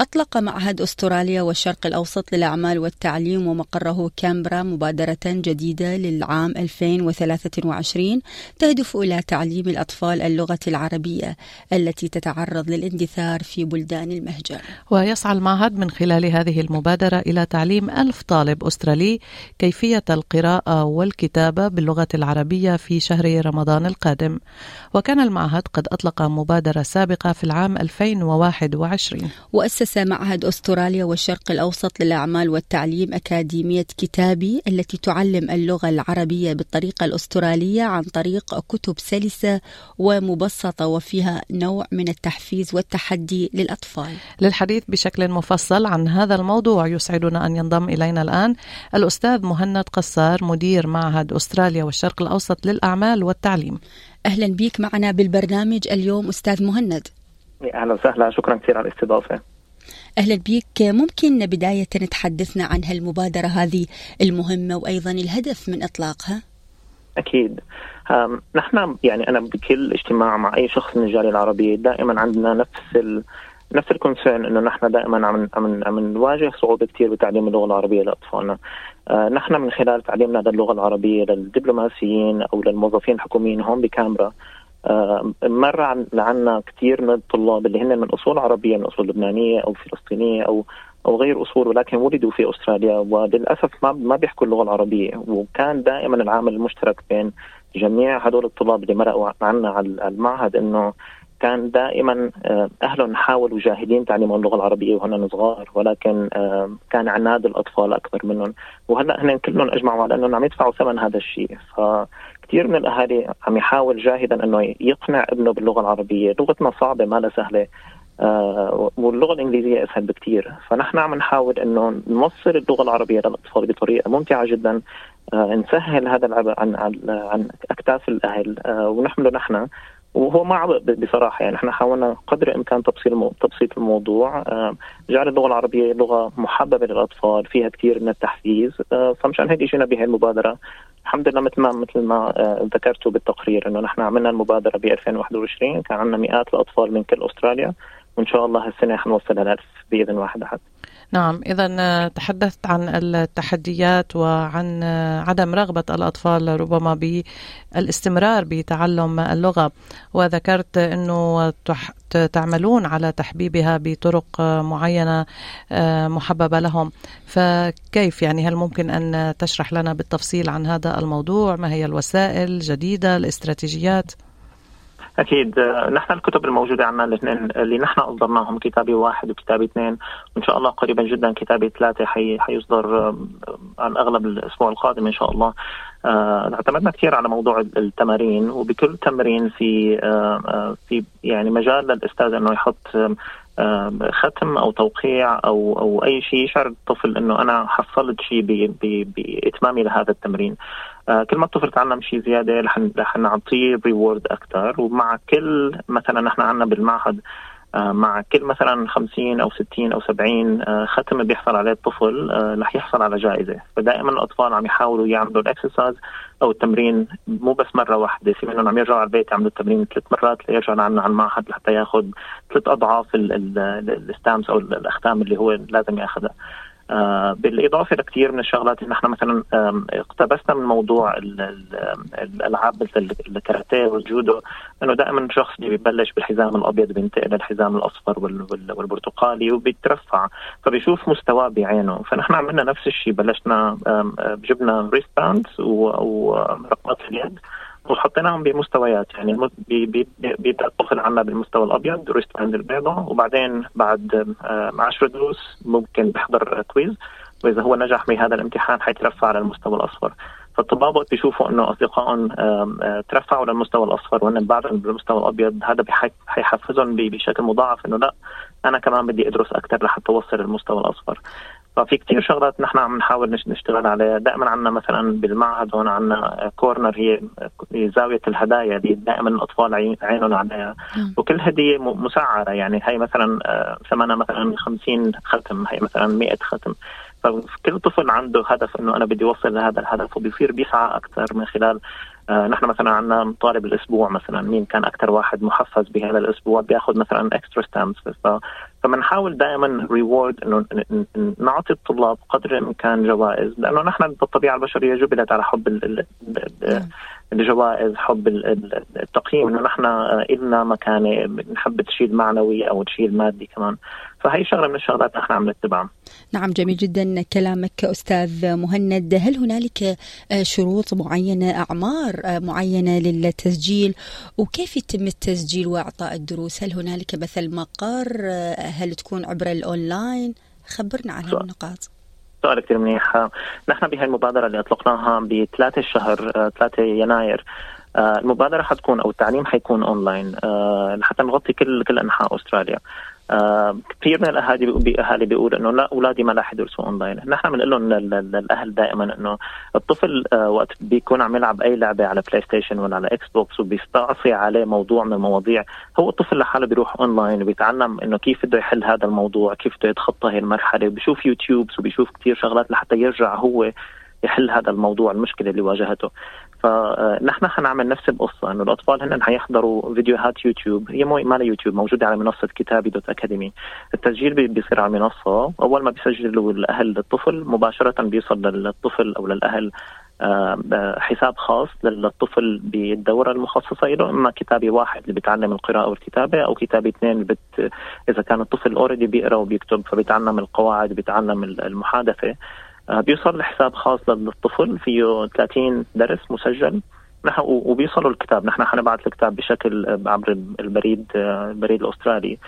أطلق معهد أستراليا والشرق الأوسط للأعمال والتعليم ومقره كانبرا مبادرة جديدة للعام 2023 تهدف إلى تعليم الأطفال اللغة العربية التي تتعرض للاندثار في بلدان المهجر. ويسعى المعهد من خلال هذه المبادرة إلى تعليم ألف طالب أسترالي كيفية القراءة والكتابة باللغة العربية في شهر رمضان القادم. وكان المعهد قد أطلق مبادرة سابقة في العام 2021 وأسس أسس معهد أستراليا والشرق الأوسط للأعمال والتعليم أكاديمية كتابي التي تعلم اللغة العربية بالطريقة الأسترالية عن طريق كتب سلسة ومبسطة وفيها نوع من التحفيز والتحدي للأطفال. للحديث بشكل مفصل عن هذا الموضوع يسعدنا أن ينضم إلينا الآن الأستاذ مهند قصار مدير معهد أستراليا والشرق الأوسط للأعمال والتعليم. أهلا بك معنا بالبرنامج اليوم أستاذ مهند. أهلا وسهلا. شكرا كثير على الاستضافة. أهلا بك ممكن بداية تحدثنا عن هالمبادرة هذه المهمة وأيضا الهدف من إطلاقها؟ أكيد. نحن يعني أنا بكل اجتماع مع أي شخص من الجالية العربية دائما عندنا نفس ال نفس الكونسيرن إنه نحن دائما عم عم عم نواجه صعوبة كثير بتعليم اللغة العربية لأطفالنا. آه نحن من خلال تعليمنا للغة العربية للدبلوماسيين أو للموظفين الحكوميين هون بكامبرا آه، مر عنا كثير من الطلاب اللي هن من أصول عربية من أصول لبنانية أو فلسطينية أو أو غير أصول ولكن ولدوا في أستراليا وللأسف ما ما بيحكوا اللغة العربية. وكان دائما العامل المشترك بين جميع هدول الطلاب اللي مرقوا عنا على المعهد إنه كان دائما آه، اهلهم حاولوا جاهدين تعليمهم اللغة العربية وهن صغار ولكن آه، كان عناد الأطفال اكبر منهم. وهلأ هن كلهم أجمعوا على انهم عم يدفعوا ثمن هذا الشيء. فكثير من الأهالي عم يحاول جاهدا إنه يقنع ابنه باللغة العربية. لغتنا صعبة ما لها سهلة. آه واللغة الإنجليزية أسهل بكثير فنحن عم نحاول إنه نوصل اللغة العربية للأطفال بطريقة ممتعة جدا. نسهل هذا العبء عن عن, أكتاف الأهل. ونحمله نحن. وهو ما عبء بصراحة يعني إحنا حاولنا قدر الإمكان تبسيط تبسيط الموضوع آه، جعل اللغة العربية لغة محببة للأطفال فيها كثير من التحفيز آه، فمشان هيك إجينا بهي المبادرة. الحمد لله مثل ما مثل ما آه، ذكرتوا بالتقرير إنه نحن عملنا المبادرة ب 2021 كان عندنا مئات الأطفال من كل أستراليا وإن شاء الله هالسنة حنوصلها ل بإذن واحد أحد. نعم إذا آه، تحدثت عن التحديات وعن آه، عدم رغبة الأطفال ربما بالاستمرار بتعلم اللغة وذكرت أنه تعملون على تحبيبها بطرق آه، معينة محببة لهم. فكيف يعني؟ هل ممكن أن تشرح لنا بالتفصيل عن هذا الموضوع؟ ما هي الوسائل الجديدة الاستراتيجيات؟ أكيد. نحن الكتب الموجودة عندنا الاثنين اللي نحن أصدرناهم كتابي واحد وكتابي اثنين. وإن شاء الله قريبا جدا كتابي ثلاثة حي حيصدر عن أغلب الأسبوع القادم إن شاء الله. اعتمدنا كثير على موضوع التمارين وبكل تمرين في آه، آه، في يعني مجال للأستاذ إنه يحط ختم أو توقيع أو أو أي شيء يشعر الطفل إنه أنا حصلت شيء بإتمامي لهذا التمرين. كل ما الطفل تعلم شيء زيادة رح نعطيه reward أكثر ومع كل مثلا نحن عندنا بالمعهد آه، مع كل مثلا 50 أو 60 أو 70 آه، ختم بيحصل عليه الطفل آه، رح يحصل على جائزة. فدائما الأطفال عم يحاولوا يعملوا ال exercise أو التمرين مو بس مرة واحدة في منهم عم يرجعوا على البيت يعملوا التمرين ثلاث مرات ليرجعوا لعنا على المعهد لحتى ياخذ ثلاث أضعاف الستامس أو الأختام اللي هو لازم ياخذها آه بالإضافة لكثير من الشغلات اللي نحن مثلا اقتبسنا من موضوع الألعاب مثل الكاراتيه والجودو إنه دائما الشخص اللي بيبلش بالحزام الأبيض بينتقل للحزام الأصفر والبرتقالي وبيترفع فبيشوف مستواه بعينه. فنحن عملنا نفس الشيء بلشنا جبنا wristband ورقمات اليد وحطيناهم بمستويات يعني بيبدا الطفل عنا بالمستوى الأبيض wristband البيضاء وبعدين بعد 10 دروس ممكن بيحضر quiz وإذا هو نجح بهذا الامتحان حيترفع على المستوى الأصفر. فالطلاب وقت بيشوفوا إنه أصدقائهم ترفعوا للمستوى الأصفر وهن بعدهم بالمستوى الأبيض هذا حيحفزهم بشكل مضاعف إنه لا أنا كمان بدي أدرس أكثر لحتى أوصل للمستوى الأصفر. ففي كثير شغلات نحن عم نحاول نشتغل عليها. دائما عندنا مثلا بالمعهد هون عندنا corner هي زاوية الهدايا اللي دائما الأطفال عينهم عليها. وكل هدية مسعره يعني هي مثلا ثمنها مثلا 50 ختم. هي مثلا 100 ختم. فكل طفل عنده هدف إنه أنا بدي أوصل لهذا الهدف وبيصير بيسعى أكثر من خلال آه نحن مثلا عندنا طالب الأسبوع مثلا مين كان أكثر واحد محفز بهذا الأسبوع بيأخذ مثلا extra stamps فبنحاول دائما ريورد إنه نعطي الطلاب قدر الإمكان جوائز لأنه نحن بالطبيعة البشرية جبلت على حب. الجوائز حب التقييم إنه نحن إلنا مكانة بنحب تشيل معنوي أو تشيل مادي كمان. فهي شغلة من الشغلات نحن عم نتبعها. نعم جميل جدا كلامك أستاذ مهند. هل هنالك شروط معينة أعمار معينة للتسجيل؟ وكيف يتم التسجيل وإعطاء الدروس؟ هل هنالك مثل مقر؟ هل تكون عبر الأونلاين؟ خبرنا عن هالنقاط. سؤال كثير منيح. نحن بهي المبادرة اللي أطلقناها ب 3 شهر 3 يناير المبادرة حتكون أو التعليم حيكون أونلاين. لحتى نغطي كل كل أنحاء أستراليا. آه كثير من الأهالي باهالي بيقول إنه لا أولادي ما راح يدرسوا أونلاين، نحن بنقول لهم للأهل دائما إنه الطفل آه وقت بيكون عم يلعب أي لعبة على PlayStation ولا على Xbox وبيستعصي عليه موضوع من المواضيع، هو الطفل لحاله بيروح أونلاين وبيتعلم إنه كيف بده يحل هذا الموضوع، كيف بده يتخطى هي المرحلة، وبيشوف YouTubes وبيشوف كثير شغلات لحتى يرجع هو يحل هذا الموضوع المشكلة اللي واجهته. فنحن حنعمل نفس القصة إنه الأطفال هن حيحضروا فيديوهات يوتيوب هي مو ما يوتيوب موجودة على منصة كتابي dot academy. التسجيل بيصير على المنصة. أول ما بيسجلوا الأهل الطفل مباشرة بيوصل للطفل أو للأهل حساب خاص للطفل بالدورة المخصصة له إما كتابي واحد اللي بيتعلم القراءة والكتابة أو كتابي اثنين بت إذا كان الطفل اوريدي بيقرأ وبيكتب فبيتعلم القواعد بيتعلم المحادثة. آه، بيوصل لحساب خاص للطفل فيه 30 درس مسجل. نحن وبيوصلوا الكتاب. نحن حنبعث الكتاب بشكل عبر البريد آه، البريد الأسترالي. آه،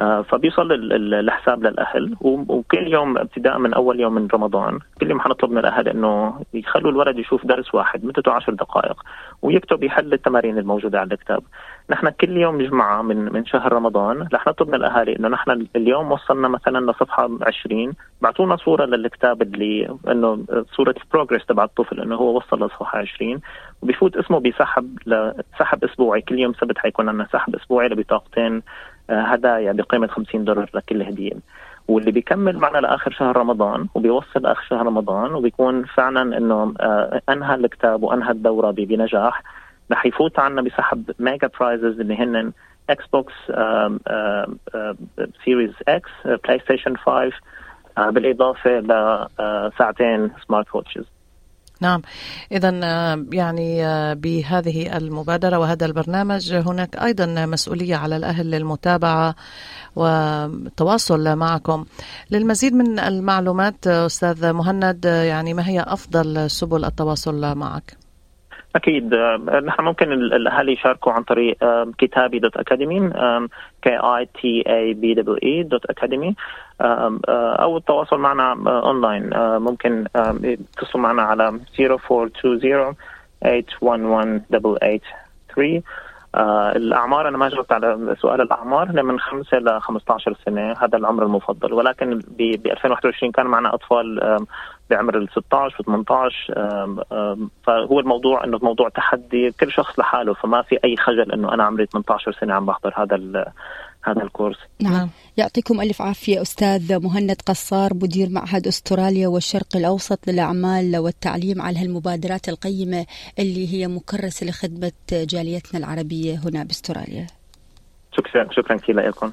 فبيوصل الحساب للأهل. وكل يوم ابتداء من أول يوم من رمضان كل يوم حنطلب من الأهل إنه يخلوا الولد يشوف درس واحد مدته عشر دقائق ويكتب يحل التمارين الموجودة على الكتاب. نحن كل يوم جمعة من من شهر رمضان رح نطلب من الاهالي إنه نحن اليوم وصلنا مثلا لصفحة 20 بعطونا صورة للكتاب اللي إنه صورة البروجرس تبع الطفل إنه هو وصل لصفحة 20 وبيفوت اسمه بسحب لسحب أسبوعي. كل يوم سبت حيكون عندنا سحب أسبوعي لبطاقتين. آه، هدايا بقيمه 50 دولار لكل هدية. واللي بيكمل معنا لآخر شهر رمضان وبيوصل آخر شهر رمضان وبيكون فعلا إنه آه، أنهى الكتاب وأنهى الدورة بنجاح. رح يفوت عنا بسحب mega prizes اللي هن Xbox Series X PlayStation 5 بالإضافة لساعتين smart watches نعم إذا آه، يعني آه، بهذه المبادرة وهذا البرنامج هناك أيضا مسؤولية على الأهل للمتابعة والتواصل معكم للمزيد من المعلومات أستاذ مهند يعني ما هي أفضل سبل التواصل معك؟ أكيد. نحن ممكن الاهالي يشاركوا عن طريق كتابي dot academy K I T A B double E dot academy أو التواصل معنا أونلاين. ممكن يتصلوا معنا على 0420 811 883 آه الأعمار أنا ما جاوبت على سؤال الأعمار من 5 ل 15 سنة هذا العمر المفضل. ولكن ب 2021 كان معنا أطفال بعمر ال 16 و 18 فهو الموضوع إنه موضوع تحدي كل شخص لحاله فما في أي خجل إنه أنا عمري 18 سنة عم بحضر هذا هذا الكورس. نعم. يعطيكم ألف عافية أستاذ مهند قصار مدير معهد أستراليا والشرق الأوسط للأعمال والتعليم على هالمبادرات القيمة اللي هي مكرسة لخدمة جاليتنا العربية هنا بأستراليا. شكرا شكرا كثير لكم.